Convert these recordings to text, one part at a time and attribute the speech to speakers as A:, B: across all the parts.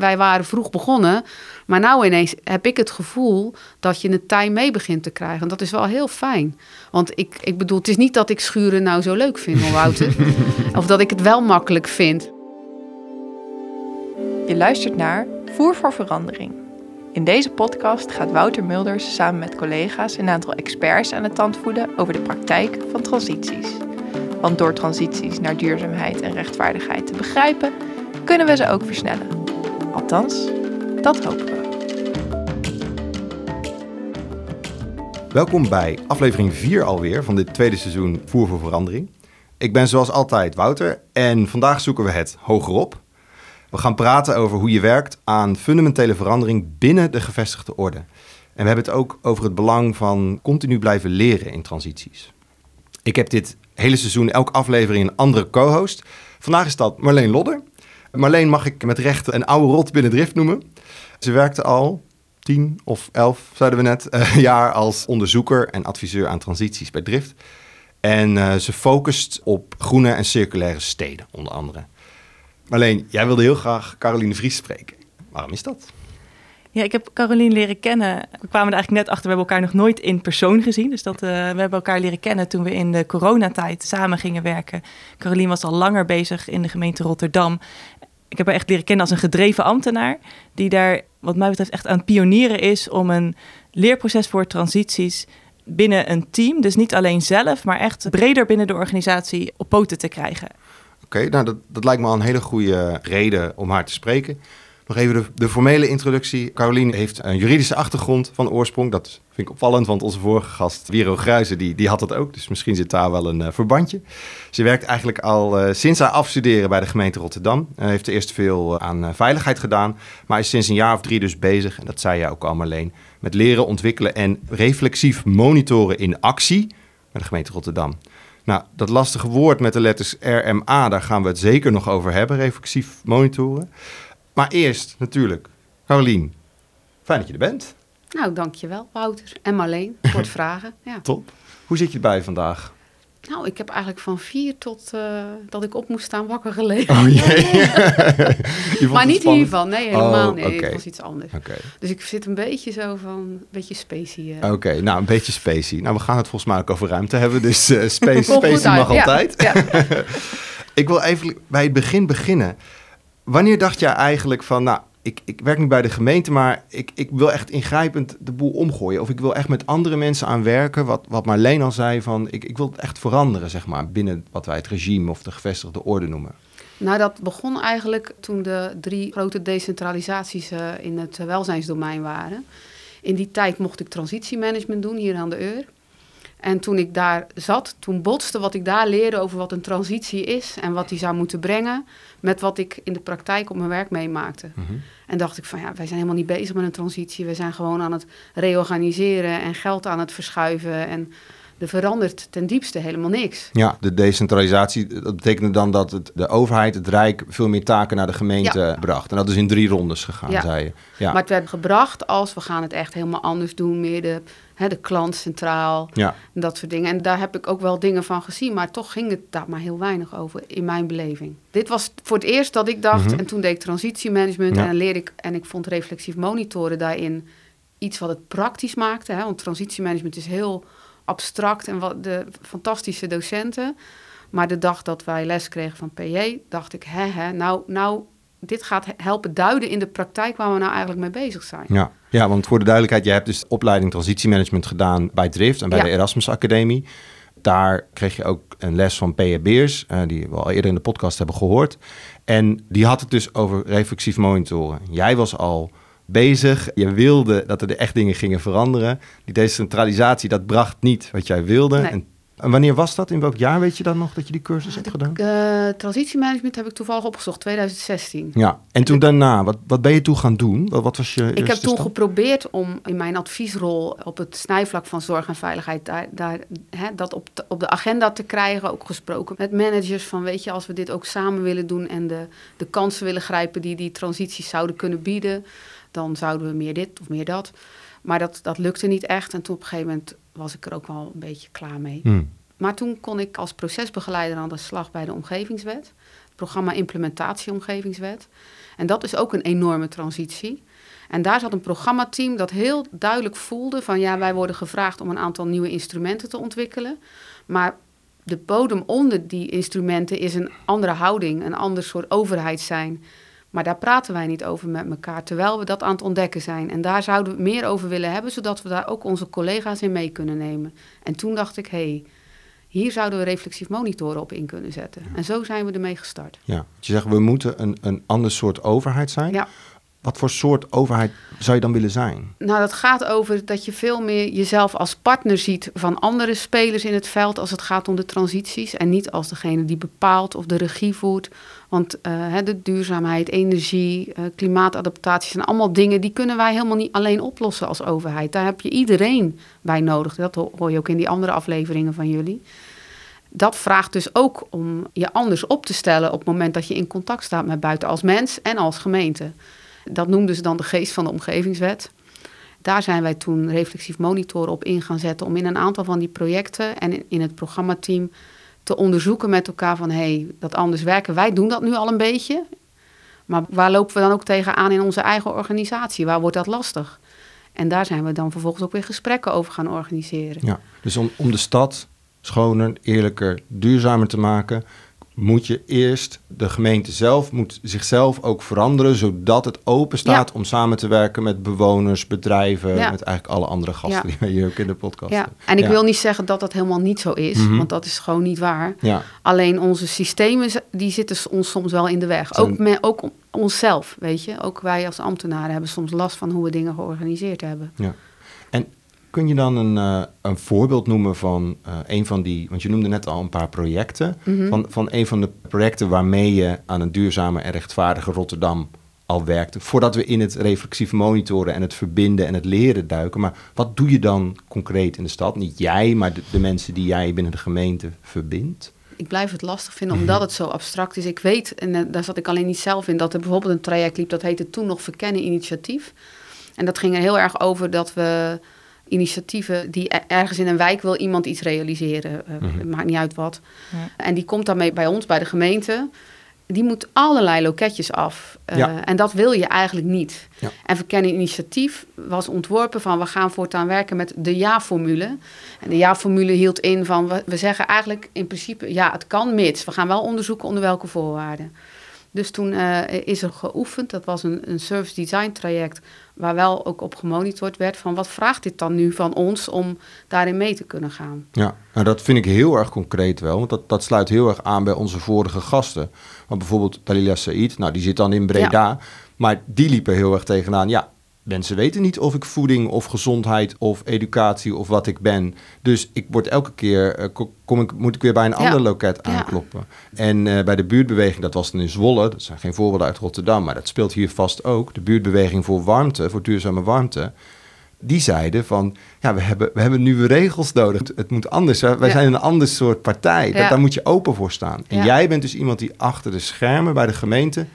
A: wij waren vroeg begonnen, maar nou ineens heb ik het gevoel dat je het tij mee begint te krijgen. En dat is wel heel fijn. Want ik, ik bedoel, het is niet dat ik schuren nou zo leuk vind, hoor, Wouter. of dat ik het wel makkelijk vind.
B: Je luistert naar Voer voor Verandering. In deze podcast gaat Wouter Mulders samen met collega's een aantal experts aan de tand voeden over de praktijk van transities. Want door transities naar duurzaamheid en rechtvaardigheid te begrijpen, kunnen we ze ook versnellen. Althans, dat hopen we.
C: Welkom bij aflevering 4 alweer van dit tweede seizoen Voer voor Verandering. Ik ben zoals altijd Wouter en vandaag zoeken we het hogerop. We gaan praten over hoe je werkt aan fundamentele verandering binnen de gevestigde orde. En we hebben het ook over het belang van continu blijven leren in transities. Ik heb dit hele seizoen elke aflevering een andere co-host. Vandaag is dat Marleen Lodder. Marleen mag ik met recht een oude rot binnen Drift noemen. Ze werkte al tien of elf, zeiden we net, uh, jaar als onderzoeker en adviseur aan transities bij Drift. En uh, ze focust op groene en circulaire steden, onder andere. Marleen, jij wilde heel graag Caroline Vries spreken. Waarom is dat?
D: Ja, ik heb Caroline leren kennen. We kwamen er eigenlijk net achter, we hebben elkaar nog nooit in persoon gezien. Dus dat, uh, we hebben elkaar leren kennen toen we in de coronatijd samen gingen werken. Caroline was al langer bezig in de gemeente Rotterdam. Ik heb haar echt leren kennen als een gedreven ambtenaar. Die daar, wat mij betreft, echt aan het pionieren is om een leerproces voor transities binnen een team, dus niet alleen zelf, maar echt breder binnen de organisatie op poten te krijgen.
C: Oké, nou dat, dat lijkt me al een hele goede reden om haar te spreken. Nog even de, formele introductie. Caroline heeft een juridische achtergrond van oorsprong. Dat vind ik opvallend, want onze vorige gast, Wiro Gruijzen, die, die had dat ook. Dus misschien zit daar wel een uh, verbandje. Ze werkt eigenlijk al uh, sinds haar afstuderen bij de gemeente Rotterdam. Uh, heeft eerst veel aan veiligheid gedaan, maar is sinds een jaar of drie dus bezig, en dat zei jij ook al Marleen, met leren, ontwikkelen en reflexief monitoren in actie bij de gemeente Rotterdam. Nou, dat lastige woord met de letters RMA, daar gaan we het zeker nog over hebben, reflexief monitoren. Maar eerst natuurlijk, Carolien, fijn dat je er bent.
A: Nou, dankjewel Wouter en Marleen voor het vragen. Ja.
C: Top. Hoe zit je erbij vandaag?
A: Nou, ik heb eigenlijk van vier tot uh, dat ik op moest staan wakker gelegen.
C: Oh jee.
A: maar niet hiervan, nee, helemaal
C: oh,
A: nee.
C: Okay.
A: Het was iets anders.
C: Okay.
A: Dus ik zit een beetje zo van, een beetje spacey. Uh.
C: Oké, okay, nou een beetje spacey. Nou, we gaan het volgens mij ook over ruimte hebben, dus uh, space, spacey mag altijd.
A: Ja.
C: ik wil even bij het begin beginnen. Wanneer dacht jij eigenlijk van, nou, ik, ik werk nu bij de gemeente, maar ik, ik wil echt ingrijpend de boel omgooien. Of ik wil echt met andere mensen aan werken. Wat, wat Marleen al zei, van ik, ik wil het echt veranderen, zeg maar, binnen wat wij het regime of de gevestigde orde noemen.
A: Nou, dat begon eigenlijk toen de drie grote decentralisaties uh, in het welzijnsdomein waren. In die tijd mocht ik transitiemanagement doen hier aan de Eur. En toen ik daar zat, toen botste wat ik daar leerde over wat een transitie is en wat die zou moeten brengen met wat ik in de praktijk op mijn werk meemaakte.
C: Mhm.
A: En dacht ik van ja, wij zijn helemaal niet bezig met een transitie. We zijn gewoon aan het reorganiseren en geld aan het verschuiven. En er verandert ten diepste helemaal niks.
C: Ja, de decentralisatie, dat betekende dan dat het, de overheid, het Rijk, veel meer taken naar de gemeente
A: Ja.
C: bracht. En dat is in drie rondes gegaan,
A: Ja.
C: zei je. Ja.
A: Maar het werd gebracht als we gaan het echt helemaal anders doen. Meer de, hè, de klant centraal
C: ja.
A: en dat soort dingen. En daar heb ik ook wel dingen van gezien. Maar toch ging het daar maar heel weinig over in mijn beleving. Dit was voor het eerst dat ik dacht...
C: Mhm.
A: en toen deed ik transitiemanagement en dan leerde ik... en ik vond reflexief monitoren daarin iets wat het praktisch maakte. Hè? Want transitiemanagement is heel abstract en wat de fantastische docenten. Maar de dag dat wij les kregen van PJ, dacht ik, hè, hè, nou, nou, dit gaat helpen duiden in de praktijk waar we nou eigenlijk mee bezig zijn.
C: Ja. ja, want voor de duidelijkheid, jij hebt dus de opleiding transitiemanagement gedaan bij Drift en bij
A: Ja.
C: de Erasmus Academie. Daar kreeg je ook een les van P.J. Beers, eh, die we al eerder in de podcast hebben gehoord. En die had het dus over reflexief monitoren. Jij was al bezig, je wilde dat er echt dingen gingen veranderen. Die decentralisatie, dat bracht niet wat jij wilde.
A: Nee.
C: En, en wanneer was dat? In welk jaar weet je dan nog dat je die cursus hebt gedaan?
A: Eh, transitiemanagement heb ik toevallig opgezocht, 2016.
C: Ja, en toen daarna, wat, wat ben je toen gaan doen? Wat, wat was je
A: Ik heb toen
C: stap?
A: geprobeerd om in mijn adviesrol op het snijvlak van zorg en veiligheid daar, daar, hè, dat op de, op de agenda te krijgen. Ook gesproken met managers van weet je, als we dit ook samen willen doen en de, de kansen willen grijpen die die transities zouden kunnen bieden, dan zouden we meer dit of meer dat. Maar dat, dat lukte niet echt en toen op een gegeven moment was ik er ook wel een beetje klaar mee.
C: Hm.
A: Maar toen kon ik als procesbegeleider aan de slag bij de omgevingswet. Het programma Implementatie Omgevingswet. En dat is ook een enorme transitie. En daar zat een programmateam dat heel duidelijk voelde van ja, wij worden gevraagd om een aantal nieuwe instrumenten te ontwikkelen. Maar de bodem onder die instrumenten is een andere houding, een ander soort overheid zijn. Maar daar praten wij niet over met elkaar, terwijl we dat aan het ontdekken zijn. En daar zouden we meer over willen hebben, zodat we daar ook onze collega's in mee kunnen nemen. En toen dacht ik, hé, hey, hier zouden we reflexief monitoren op in kunnen zetten. En zo zijn we ermee gestart.
C: Ja, je zegt, we moeten een, een ander soort overheid zijn.
A: Ja.
C: Wat voor soort overheid zou je dan willen zijn?
A: Nou, dat gaat over dat je veel meer jezelf als partner ziet van andere spelers in het veld als het gaat om de transities. En niet als degene die bepaalt of de regie voert. Want uh, de duurzaamheid, energie, uh, klimaatadaptatie zijn allemaal dingen die kunnen wij helemaal niet alleen oplossen als overheid. Daar heb je iedereen bij nodig. Dat hoor je ook in die andere afleveringen van jullie. Dat vraagt dus ook om je anders op te stellen op het moment dat je in contact staat met buiten als mens en als gemeente. Dat noemden ze dan de geest van de omgevingswet. Daar zijn wij toen reflexief monitoren op in gaan zetten om in een aantal van die projecten en in het programmateam te onderzoeken met elkaar van hé, hey, dat anders werken. Wij doen dat nu al een beetje. Maar waar lopen we dan ook tegenaan in onze eigen organisatie? Waar wordt dat lastig? En daar zijn we dan vervolgens ook weer gesprekken over gaan organiseren.
C: Ja, dus om, om de stad schoner, eerlijker, duurzamer te maken, moet je eerst, de gemeente zelf moet zichzelf ook veranderen, zodat het open staat om samen te werken met bewoners, bedrijven, met eigenlijk alle andere gasten die wij hier ook in de podcast
A: ja. En ik wil niet zeggen dat dat helemaal niet zo is, want dat is gewoon niet waar. Alleen onze systemen, die zitten ons soms wel in de weg. Ook, me, ook onszelf, weet je. Ook wij als ambtenaren hebben soms last van hoe we dingen georganiseerd hebben.
C: Ja. En Kun je dan een, uh, een voorbeeld noemen van uh, een van die, want je noemde net al een paar projecten,
A: Mhm.
C: van, van een van de projecten waarmee je aan een duurzame en rechtvaardige Rotterdam al werkte, voordat we in het reflexief monitoren en het verbinden en het leren duiken. Maar wat doe je dan concreet in de stad? Niet jij, maar de, de mensen die jij binnen de gemeente verbindt.
A: Ik blijf het lastig vinden omdat het zo abstract is. Ik weet, en uh, daar zat ik alleen niet zelf in, dat er bijvoorbeeld een traject liep, dat heette toen nog Verkennen Initiatief. En dat ging er heel erg over dat we initiatieven die ergens in een wijk wil iemand iets realiseren. Uh, mm -hmm. Maakt niet uit wat. Ja. En die komt daarmee bij ons, bij de gemeente. Die moet allerlei loketjes af. Uh, ja. En dat wil je eigenlijk niet.
C: Ja.
A: En Verkennen Initiatief was ontworpen van... we gaan voortaan werken met de ja-formule. En de ja-formule hield in van... We, we zeggen eigenlijk in principe... ja, het kan mits. We gaan wel onderzoeken onder welke voorwaarden. Dus toen uh, is er geoefend. Dat was een, een service design traject waar wel ook op gemonitord werd van wat vraagt dit dan nu van ons om daarin mee te kunnen gaan.
C: Ja, nou dat vind ik heel erg concreet wel, want dat, dat sluit heel erg aan bij onze vorige gasten. Want bijvoorbeeld Dalila Said, nou die zit dan in Breda, ja. maar die liepen heel erg tegenaan, ja, mensen weten niet of ik voeding of gezondheid of educatie of wat ik ben. Dus ik word elke keer, uh, kom ik, moet ik weer bij een ja. ander loket aankloppen. Ja. En uh, bij de buurtbeweging, dat was dan in Zwolle, dat zijn geen voorbeelden uit Rotterdam, maar dat speelt hier vast ook. De buurtbeweging voor warmte, voor duurzame warmte. Die zeiden van, ja, we hebben, we hebben nieuwe regels nodig. Het, moet anders. Wij ja. zijn een ander soort partij. Dat, daar moet je open voor staan. En jij bent dus iemand die achter de schermen bij de gemeente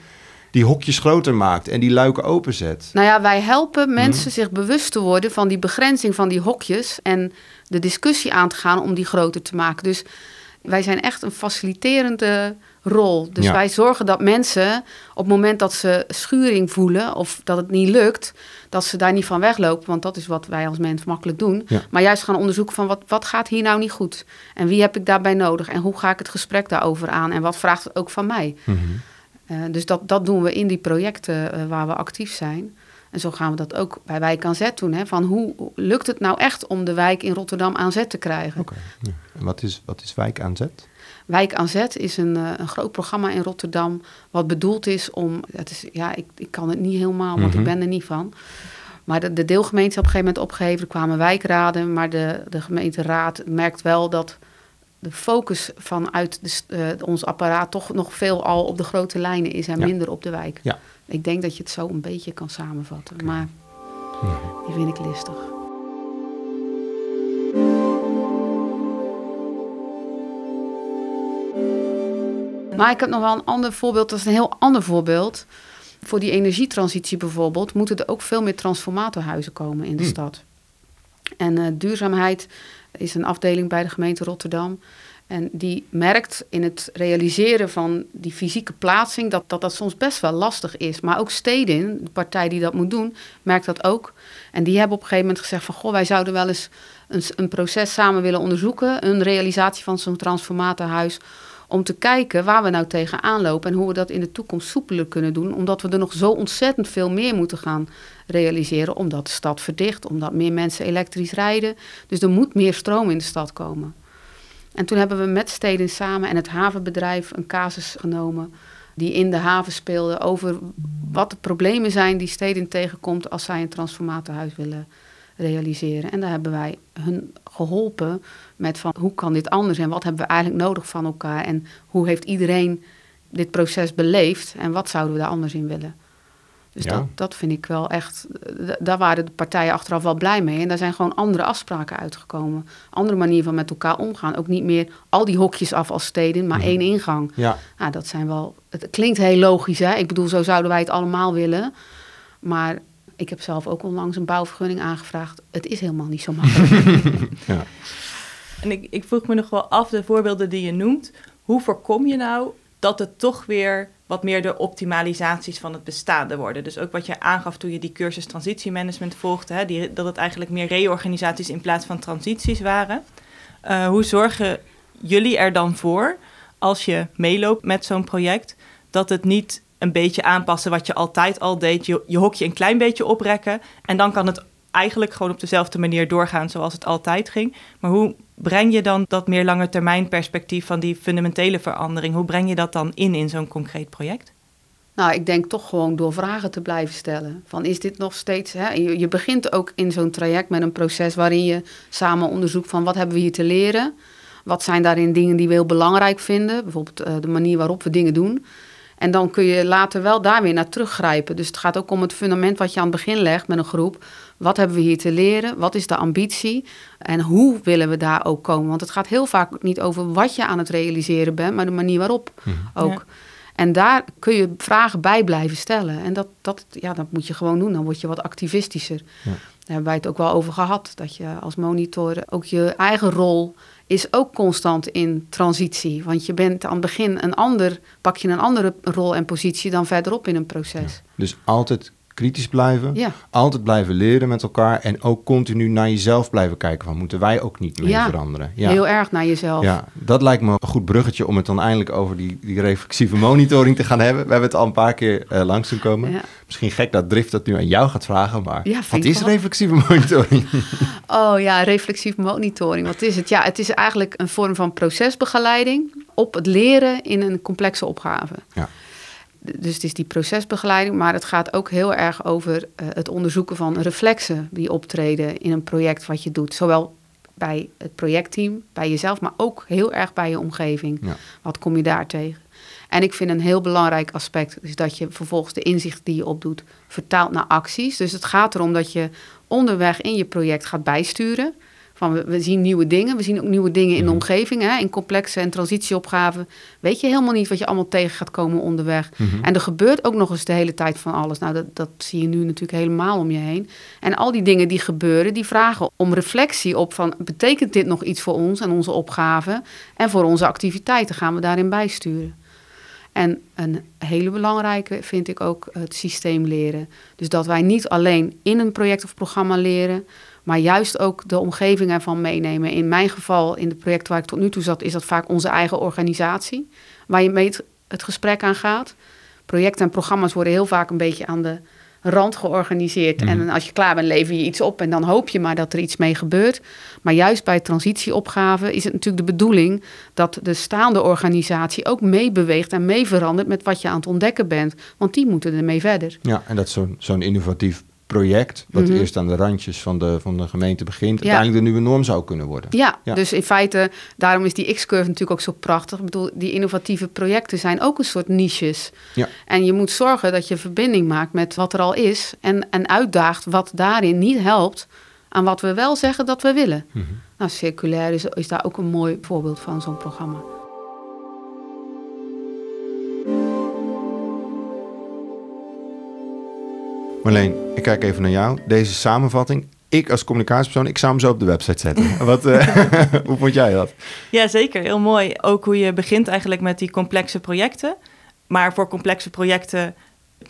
C: die hokjes groter maakt en die luiken openzet.
A: Nou ja, wij helpen mensen hmm. zich bewust te worden van die begrenzing van die hokjes en de discussie aan te gaan om die groter te maken. Dus wij zijn echt een faciliterende rol. Dus
C: Ja.
A: wij zorgen dat mensen op het moment dat ze schuring voelen of dat het niet lukt, dat ze daar niet van weglopen. Want dat is wat wij als mens makkelijk doen.
C: Ja.
A: Maar juist gaan onderzoeken van wat, wat gaat hier nou niet goed? En wie heb ik daarbij nodig? En hoe ga ik het gesprek daarover aan? En wat vraagt het ook van mij?
C: Mhm.
A: Uh, dus dat, dat doen we in die projecten uh, waar we actief zijn. En zo gaan we dat ook bij Wijk aan Zet doen. Hè? Van hoe lukt het nou echt om de wijk in Rotterdam aan zet te krijgen?
C: Oké. En wat is, wat is Wijk aan Zet?
A: Wijk aan Zet is een, uh, een groot programma in Rotterdam... wat bedoeld is om... Het is, ja, ik, ik kan het niet helemaal, want
C: Mhm.
A: ik ben er niet van. Maar de, de deelgemeente is op een gegeven moment opgeheven. Er kwamen wijkraden, maar de, de gemeenteraad merkt wel dat de focus vanuit de, eh, ons apparaat toch nog veel al op de grote lijnen is en
C: Ja.
A: minder op de wijk.
C: Ja.
A: Ik denk dat je het zo een beetje kan samenvatten, maar
C: Mhm.
A: die vind ik listig. Maar ik heb nog wel een ander voorbeeld, dat is een heel ander voorbeeld. Voor die energietransitie bijvoorbeeld, moeten er ook veel meer transformatorhuizen komen in de
C: Hmm.
A: stad. En eh, duurzaamheid is een afdeling bij de gemeente Rotterdam. En die merkt in het realiseren van die fysieke plaatsing dat, dat dat soms best wel lastig is. Maar ook Stedin, de partij die dat moet doen, merkt dat ook. En die hebben op een gegeven moment gezegd van... goh, wij zouden wel eens een, een proces samen willen onderzoeken. Een realisatie van zo'n transformatorhuis. Om te kijken waar we nou tegenaan lopen en hoe we dat in de toekomst soepeler kunnen doen. Omdat we er nog zo ontzettend veel meer moeten gaan realiseren. Omdat de stad verdicht, omdat meer mensen elektrisch rijden. Dus er moet meer stroom in de stad komen. En toen hebben we met steden samen en het havenbedrijf een casus genomen die in de haven speelde over wat de problemen zijn die steden tegenkomt als zij een transformatorhuis willen realiseren. En daar hebben wij hun geholpen met van hoe kan dit anders en wat hebben we eigenlijk nodig van elkaar en hoe heeft iedereen dit proces beleefd en wat zouden we daar anders in willen. Dus
C: Ja.
A: dat, dat vind ik wel echt, d- daar waren de partijen achteraf wel blij mee. En daar zijn gewoon andere afspraken uitgekomen. Andere manier van met elkaar omgaan. Ook niet meer al die hokjes af als steden, maar
C: Mhm.
A: één ingang.
C: Ja,
A: Nou, dat zijn wel. Het klinkt heel logisch, hè? Ik bedoel, zo zouden wij het allemaal willen. Maar ik heb zelf ook onlangs een bouwvergunning aangevraagd. Het is helemaal niet zo makkelijk.
D: En ik, ik vroeg me nog wel af, de voorbeelden die je noemt, hoe voorkom je nou dat het toch weer wat meer de optimalisaties van het bestaande worden? Dus ook wat je aangaf toen je die cursus transitiemanagement volgde, hè, die, dat het eigenlijk meer reorganisaties in plaats van transities waren. Eh, hoe zorgen jullie er dan voor, als je meeloopt met zo'n project, dat het niet een beetje aanpassen wat je altijd al deed, je, je hokje een klein beetje oprekken en dan kan het eigenlijk gewoon op dezelfde manier doorgaan zoals het altijd ging. Maar hoe breng je dan dat meer lange termijn perspectief van die fundamentele verandering, hoe breng je dat dan in in zo'n concreet project?
A: nou, ik denk toch gewoon door vragen te blijven stellen. Van is dit nog steeds. Hè? Je, begint ook in zo'n traject met een proces waarin je samen onderzoekt van wat hebben we hier te leren. Wat zijn daarin dingen die we heel belangrijk vinden? Bijvoorbeeld eh, de manier waarop we dingen doen. En dan kun je later wel daar weer naar teruggrijpen. Dus het gaat ook om het fundament wat je aan het begin legt met een groep. Wat hebben we hier te leren? Wat is de ambitie? En hoe willen we daar ook komen? Want het gaat heel vaak niet over wat je aan het realiseren bent, maar de manier waarop ook.
D: Ja.
A: En daar kun je vragen bij blijven stellen. En dat, dat, ja, dat moet je gewoon doen. Dan word je wat activistischer.
C: Ja.
A: Daar hebben wij het ook wel over gehad. Dat je als monitor ook je eigen rol is ook constant in transitie. Want je bent aan het begin een ander, pak je een andere rol en positie dan verderop in een proces.
C: dus altijd kritisch blijven.
A: Ja,
C: Altijd blijven leren met elkaar. En ook continu naar jezelf blijven kijken. Van moeten wij ook niet mee
A: Ja.
C: veranderen? Ja.
A: heel erg naar jezelf.
C: Ja, dat lijkt me een goed bruggetje om het dan eindelijk over die, die reflexieve monitoring te gaan hebben. We hebben het al een paar keer eh, langs doen komen.
A: Ja.
C: Misschien gek dat Drift dat nu aan jou gaat vragen, maar wat is
A: wel.
C: reflexieve monitoring?
A: Oh ja, reflexief monitoring. Wat is het? Ja, het is eigenlijk een vorm van procesbegeleiding op het leren in een complexe opgave.
C: Ja.
A: Dus het is die procesbegeleiding, maar het gaat ook heel erg over eh, het onderzoeken van reflexen die optreden in een project wat je doet. Zowel bij het projectteam, bij jezelf, maar ook heel erg bij je omgeving.
C: Ja.
A: Wat kom je daar tegen? En ik vind een heel belangrijk aspect is dat je vervolgens de inzicht die je opdoet vertaalt naar acties. Dus het gaat erom dat je onderweg in je project gaat bijsturen. Van we, we zien nieuwe dingen, we zien ook nieuwe dingen in de
C: Mhm.
A: omgeving. Hè? In complexe en transitieopgaven weet je helemaal niet wat je allemaal tegen gaat komen onderweg.
C: Mhm.
A: En er gebeurt ook nog eens de hele tijd van alles. Nou, dat, dat zie je nu natuurlijk helemaal om je heen. En al die dingen die gebeuren, die vragen om reflectie op van... betekent dit nog iets voor ons en onze opgaven? En voor onze activiteiten gaan we daarin bijsturen. En een hele belangrijke vind ik ook het systeem leren. Dus dat wij niet alleen in een project of programma leren... maar juist ook de omgeving ervan meenemen. In mijn geval, in het project waar ik tot nu toe zat... is dat vaak onze eigen organisatie, waar je mee het, het gesprek aan gaat... Projecten en programma's worden heel vaak een beetje aan de rand georganiseerd.
C: Mhm.
A: En als je klaar bent, lever je iets op en dan hoop je maar dat er iets mee gebeurt. Maar juist bij transitieopgaven is het natuurlijk de bedoeling dat de staande organisatie ook meebeweegt en mee verandert met wat je aan het ontdekken bent. Want die moeten ermee verder.
C: Ja, en dat is zo'n zo'n innovatief project, wat
A: Mhm.
C: eerst aan de randjes van de, van de gemeente begint,
A: Ja.
C: uiteindelijk de nieuwe norm zou kunnen worden.
A: Ja,
C: Ja.
A: dus in feite, daarom is die X-curve natuurlijk ook zo prachtig. Ik bedoel, die innovatieve projecten zijn ook een soort niches.
C: Ja.
A: En je moet zorgen dat je verbinding maakt met wat er al is en, en uitdaagt wat daarin niet helpt aan wat we wel zeggen dat we willen.
C: Mhm.
A: Nou, circulair is, is daar ook een mooi voorbeeld van, zo'n programma.
C: Marleen, ik kijk even naar jou. Deze samenvatting. ik als communicatiepersoon, ik zou hem zo op de website zetten. Wat, eh, hoe vond jij dat?
D: Ja, zeker. Heel mooi. Ook hoe je begint eigenlijk met die complexe projecten. Maar voor complexe projecten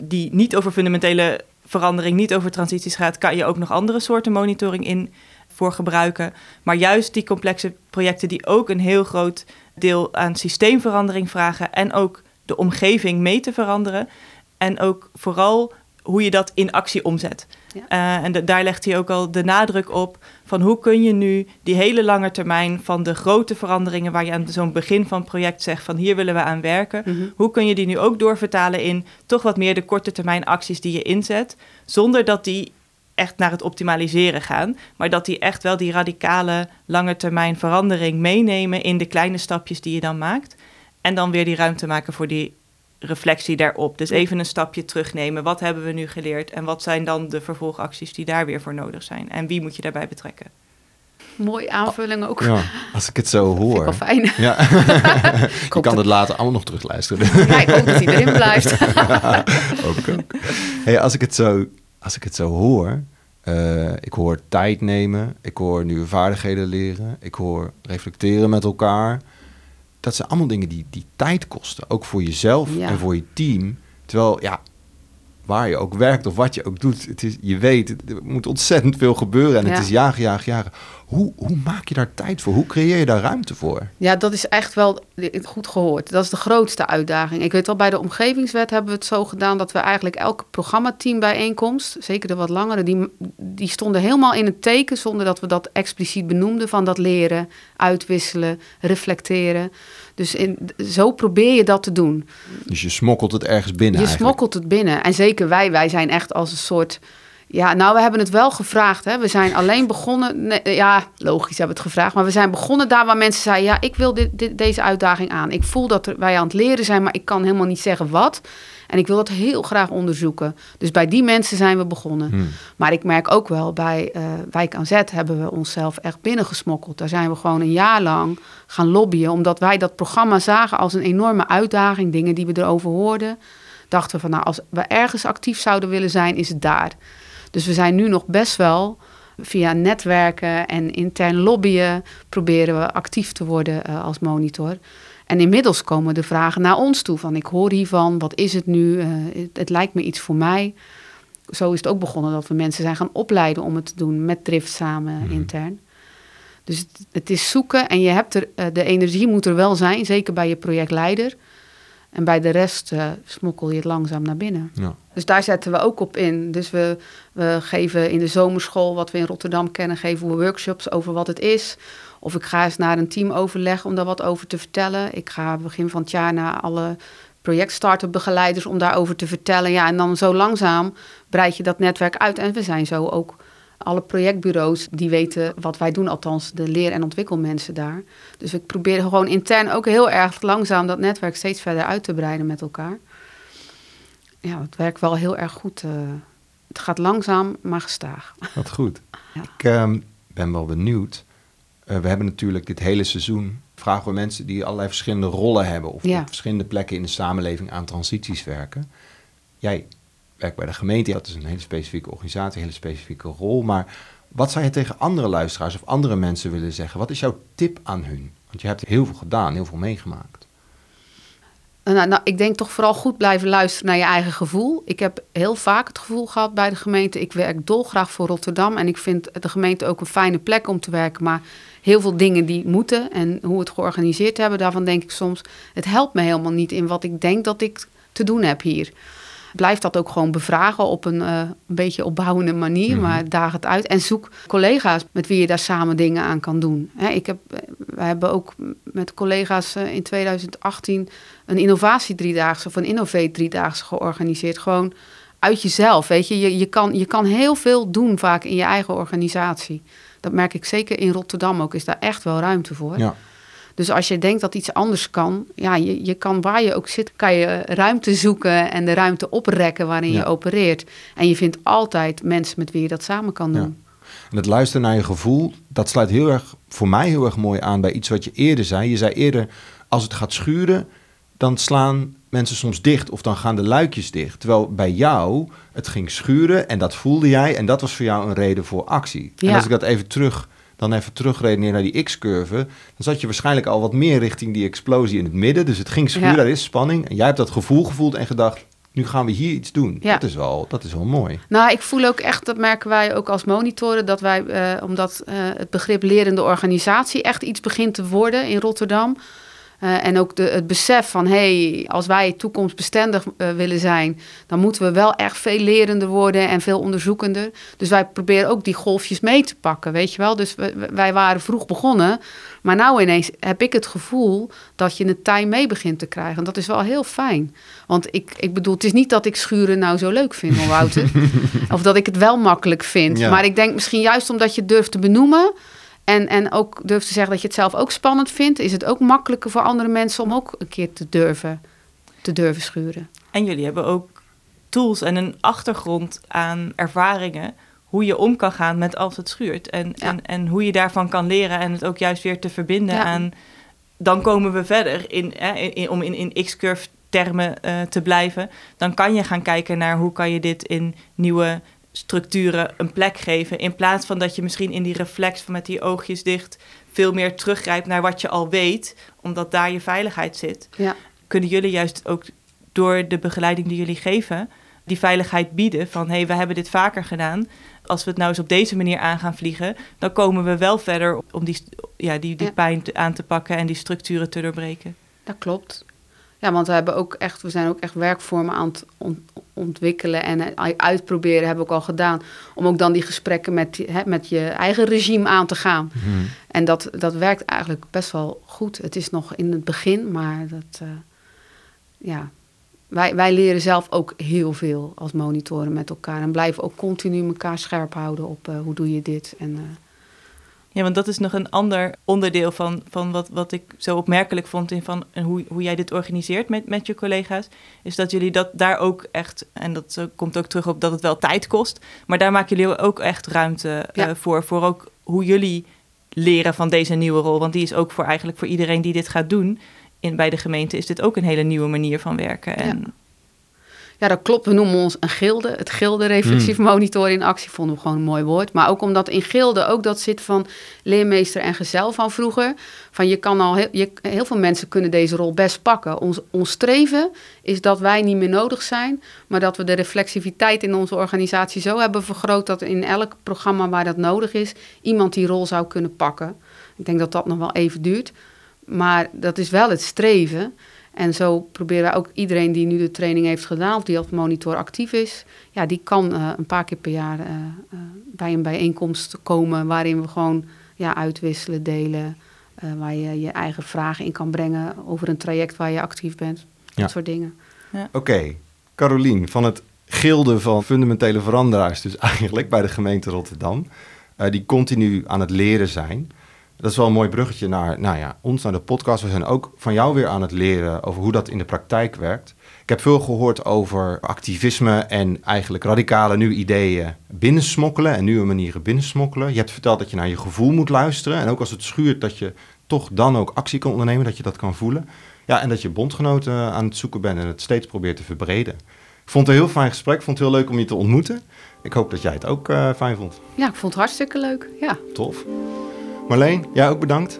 D: die niet over fundamentele verandering, niet over transities gaat, kan je ook nog andere soorten monitoring in voor gebruiken. Maar juist die complexe projecten die ook een heel groot deel aan systeemverandering vragen en ook de omgeving mee te veranderen. En ook vooral hoe je dat in actie omzet. Uh, en daar legt hij ook al de nadruk op van hoe kun je nu die hele lange termijn van de grote veranderingen waar je aan zo'n begin van het project zegt van hier willen we aan werken,
A: Mhm.
D: hoe kun je die nu ook doorvertalen in toch wat meer de korte termijn acties die je inzet, zonder dat die echt naar het optimaliseren gaan, maar dat die echt wel die radicale lange termijn verandering meenemen in de kleine stapjes die je dan maakt en dan weer die ruimte maken voor die reflectie daarop. Dus even een stapje terugnemen. Wat hebben we nu geleerd en wat zijn dan de vervolgacties die daar weer voor nodig zijn? En wie moet je daarbij betrekken?
A: Mooie aanvulling ook.
C: Ja, als ik het zo
A: Vind ik
C: hoor.
A: wel fijn.
C: Ja.
A: Ik
C: kan
A: dat-
C: het later allemaal nog terugluisteren.
A: Ja, ik hoop dat hij erin blijft.
C: ook, ook. Hey, als, ik het zo, als ik het zo hoor, eh, ik hoor tijd nemen, ik hoor nieuwe vaardigheden leren, ik hoor reflecteren met elkaar. Dat zijn allemaal dingen die, die tijd kosten, ook voor jezelf
A: Ja.
C: en voor je team. Terwijl, ja, waar je ook werkt of wat je ook doet, het is, je weet, er moet ontzettend veel gebeuren en het is jagen, jagen, jagen. Hoe, hoe maak je daar tijd voor? Hoe creëer je daar ruimte voor?
A: Ja, dat is echt wel goed gehoord. Dat is de grootste uitdaging. Ik weet wel, bij de omgevingswet hebben we het zo gedaan dat we eigenlijk elke programmateam bijeenkomst, zeker de wat langere, die, die stonden helemaal in het teken zonder dat we dat expliciet benoemden van dat leren, uitwisselen, reflecteren. Dus in, zo probeer je dat te doen.
C: Dus je smokkelt het ergens binnen
A: Je
C: eigenlijk.
A: smokkelt het binnen. En zeker wij, wij zijn echt als een soort. Ja, nou, we hebben het wel gevraagd. Hè. We zijn alleen begonnen. Nee, ja, logisch hebben we het gevraagd. Maar we zijn begonnen daar waar mensen zeiden: Ja, ik wil dit, dit, deze uitdaging aan. Ik voel dat wij aan het leren zijn, maar ik kan helemaal niet zeggen wat. En ik wil dat heel graag onderzoeken. Dus bij die mensen zijn we begonnen.
C: Hmm.
A: Maar ik merk ook wel bij eh, Wijk aan Zet hebben we onszelf echt binnengesmokkeld. Daar zijn we gewoon een jaar lang gaan lobbyen. Omdat wij dat programma zagen als een enorme uitdaging. Dingen die we erover hoorden. Dachten we van nou, als we ergens actief zouden willen zijn, is het daar. Dus we zijn nu nog best wel via netwerken en intern lobbyen proberen we actief te worden eh, als monitor. En inmiddels komen de vragen naar ons toe van ik hoor hiervan, wat is het nu? Eh, het, het lijkt me iets voor mij. Zo is het ook begonnen dat we mensen zijn gaan opleiden om het te doen met Drift samen
C: Mhm.
A: intern. Dus het, het is zoeken en je hebt er, eh, de energie moet er wel zijn, zeker bij je projectleider. En bij de rest eh, smokkel je het langzaam naar binnen.
C: Ja.
A: Dus daar zetten we ook op in. Dus we, we geven in de zomerschool, wat we in Rotterdam kennen, geven we workshops over wat het is. Of ik ga eens naar een teamoverleg om daar wat over te vertellen. Ik ga begin van het jaar naar alle project-startup begeleiders om daarover te vertellen. Ja, en dan zo langzaam breid je dat netwerk uit. En we zijn zo ook alle projectbureaus die weten wat wij doen, althans de leer- en ontwikkelmensen daar. Dus ik probeer gewoon intern ook heel erg langzaam dat netwerk steeds verder uit te breiden met elkaar. Ja, het werkt wel heel erg goed. eh. het gaat langzaam, maar gestaag.
C: Wat goed.
A: Ja.
C: Ik ehm, ben wel benieuwd. Eh, we hebben natuurlijk dit hele seizoen... vragen we mensen die allerlei verschillende rollen hebben... of
A: Ja.
C: op verschillende plekken in de samenleving aan transities werken. Jij werkt bij de gemeente. Dat is een hele specifieke organisatie, een hele specifieke rol. Maar wat zou je tegen andere luisteraars of andere mensen willen zeggen? Wat is jouw tip aan hun? Want je hebt heel veel gedaan, heel veel meegemaakt.
A: Nou, nou, ik denk toch vooral goed blijven luisteren naar je eigen gevoel. Ik heb heel vaak het gevoel gehad bij de gemeente. Ik werk dolgraag voor Rotterdam. En ik vind de gemeente ook een fijne plek om te werken. Maar heel veel dingen die moeten en hoe we het georganiseerd hebben, daarvan denk ik soms: het helpt me helemaal niet in wat ik denk dat ik te doen heb hier. Blijf dat ook gewoon bevragen op een, eh, een beetje opbouwende manier,
C: Mhm.
A: maar daag het uit. En zoek collega's met wie je daar samen dingen aan kan doen. Hè, ik heb, we hebben ook met collega's eh, in 2018 een innovatie driedaagse of een innovate driedaagse georganiseerd. Gewoon uit jezelf, weet je. Je, je, kan, je kan heel veel doen vaak in je eigen organisatie. Dat merk ik zeker in Rotterdam ook, is daar echt wel ruimte voor.
C: Ja.
A: Dus als je denkt dat iets anders kan, ja, je, je kan waar je ook zit, kan je ruimte zoeken en de ruimte oprekken waarin
C: Ja.
A: je opereert. En je vindt altijd mensen met wie je dat samen kan doen.
C: Ja. En het luisteren naar je gevoel, dat sluit heel erg, voor mij heel erg mooi aan bij iets wat je eerder zei. Je zei eerder, als het gaat schuren, dan slaan mensen soms dicht of dan gaan de luikjes dicht. Terwijl bij jou het ging schuren en dat voelde jij en dat was voor jou een reden voor actie. En als ik dat even terug, dan even terugredeneer naar die X-curve, dan zat je waarschijnlijk al wat meer richting die explosie in het midden. Dus het ging schuren,
A: Ja.
C: daar is spanning. En jij hebt dat gevoel gevoeld en gedacht, nu gaan we hier iets doen.
A: Ja.
C: Dat, is wel, dat is wel mooi.
A: Nou, ik voel ook echt, dat merken wij ook als monitoren, dat wij, eh, omdat eh, het begrip lerende organisatie echt iets begint te worden in Rotterdam. Eh, en ook de, het besef van, hé, hey, als wij toekomstbestendig eh, willen zijn, dan moeten we wel echt veel lerender worden en veel onderzoekender. Dus wij proberen ook die golfjes mee te pakken, weet je wel. Dus we- wij waren vroeg begonnen, maar nou ineens heb ik het gevoel dat je het tij mee begint te krijgen. En dat is wel heel fijn. Want ik, ik bedoel, het is niet dat ik schuren nou zo leuk vind, hoor, Wouter. of dat ik het wel makkelijk vind.
C: Ja.
A: Maar ik denk misschien juist omdat je het durft te benoemen... En, en ook durft te zeggen dat je het zelf ook spannend vindt... is het ook makkelijker voor andere mensen om ook een keer te durven, te durven schuren.
D: En jullie hebben ook tools en een achtergrond aan ervaringen hoe je om kan gaan met als het schuurt. En,
A: Ja.
D: en, en hoe je daarvan kan leren en het ook juist weer te verbinden
A: Ja.
D: aan... Dan komen we verder, in, hè, in, in- om in, in X-curve termen eh, te blijven. Dan kan je gaan kijken naar hoe kan je dit in nieuwe structuren een plek geven. In plaats van dat je misschien in die reflex van met die oogjes dicht... veel meer teruggrijpt naar wat je al weet, omdat daar je veiligheid zit
A: Ja,
D: kunnen jullie juist ook door de begeleiding die jullie geven, die veiligheid bieden van hé, hey, we hebben dit vaker gedaan. Als we het nou eens op deze manier aan gaan vliegen, dan komen we wel verder om die, ja, die, die
A: Ja.
D: pijn aan te pakken en die structuren te doorbreken.
A: dat klopt. Ja, want we, hebben ook echt, we zijn ook echt werkvormen aan het ont- ontwikkelen en eh, uitproberen, hebben we ook al gedaan. Om ook dan die gesprekken met, hè, met je eigen regime aan te gaan. En dat, dat werkt eigenlijk best wel goed. Het is nog in het begin, maar dat, eh, ja. wij, wij leren zelf ook heel veel als monitoren met elkaar. En blijven ook continu elkaar scherp houden op eh, hoe doe je dit. En,
D: Ja, want dat is nog een ander onderdeel van, van wat, wat ik zo opmerkelijk vond in van hoe, hoe jij dit organiseert met, met je collega's. Is dat jullie dat daar ook echt, en dat eh, komt ook terug op dat het wel tijd kost. Maar daar maken jullie ook echt ruimte eh, voor. Voor ook hoe jullie leren van deze nieuwe rol. Want die is ook voor eigenlijk voor iedereen die dit gaat doen. In, bij de gemeente is dit ook een hele nieuwe manier van werken. En
A: Ja, dat klopt. We noemen ons een gilde. Het gilde reflexief monitoren in actie vonden we gewoon een mooi woord. Maar ook omdat in gilde ook dat zit van leermeester en gezel van vroeger. Van je kan al heel, je, heel veel mensen kunnen deze rol best pakken. Ons, ons streven is dat wij niet meer nodig zijn, maar dat we de reflexiviteit in onze organisatie zo hebben vergroot dat in elk programma waar dat nodig is, iemand die rol zou kunnen pakken. Ik denk dat dat nog wel even duurt. Maar dat is wel het streven. En zo proberen wij ook iedereen die nu de training heeft gedaan, of die als monitor actief is, ja, die kan eh, een paar keer per jaar eh, eh, bij een bijeenkomst komen waarin we gewoon ja, uitwisselen, delen, eh, waar je je eigen vragen in kan brengen over een traject waar je actief bent. Dat
C: Ja.
A: soort dingen.
C: Oké, Carolien van het gilde van fundamentele veranderaars, dus eigenlijk bij de gemeente Rotterdam, eh, die continu aan het leren zijn. Dat is wel een mooi bruggetje naar nou ja, ons, naar de podcast. We zijn ook van jou weer aan het leren over hoe dat in de praktijk werkt. Ik heb veel gehoord over activisme en eigenlijk radicale nieuwe ideeën binnensmokkelen en nieuwe manieren binnensmokkelen. Je hebt verteld dat je naar je gevoel moet luisteren en ook als het schuurt dat je toch dan ook actie kan ondernemen, dat je dat kan voelen. Ja, en dat je bondgenoten aan het zoeken bent en het steeds probeert te verbreden. Ik vond het een heel fijn gesprek, ik vond het heel leuk om je te ontmoeten. Ik hoop dat jij het ook eh, fijn vond.
A: Ja, ik vond het hartstikke leuk. Ja.
C: Tof. Marleen, jij ook bedankt.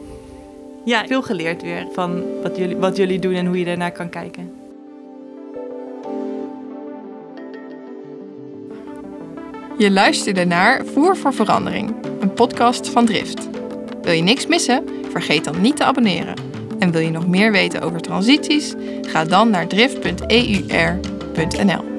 D: ja, veel geleerd weer van wat jullie, wat jullie doen en hoe je daarnaar kan kijken.
B: Je luisterde naar Voer voor Verandering, een podcast van Drift. Wil je niks missen? Vergeet dan niet te abonneren. En wil je nog meer weten over transities? Ga dan naar drift.eur.nl.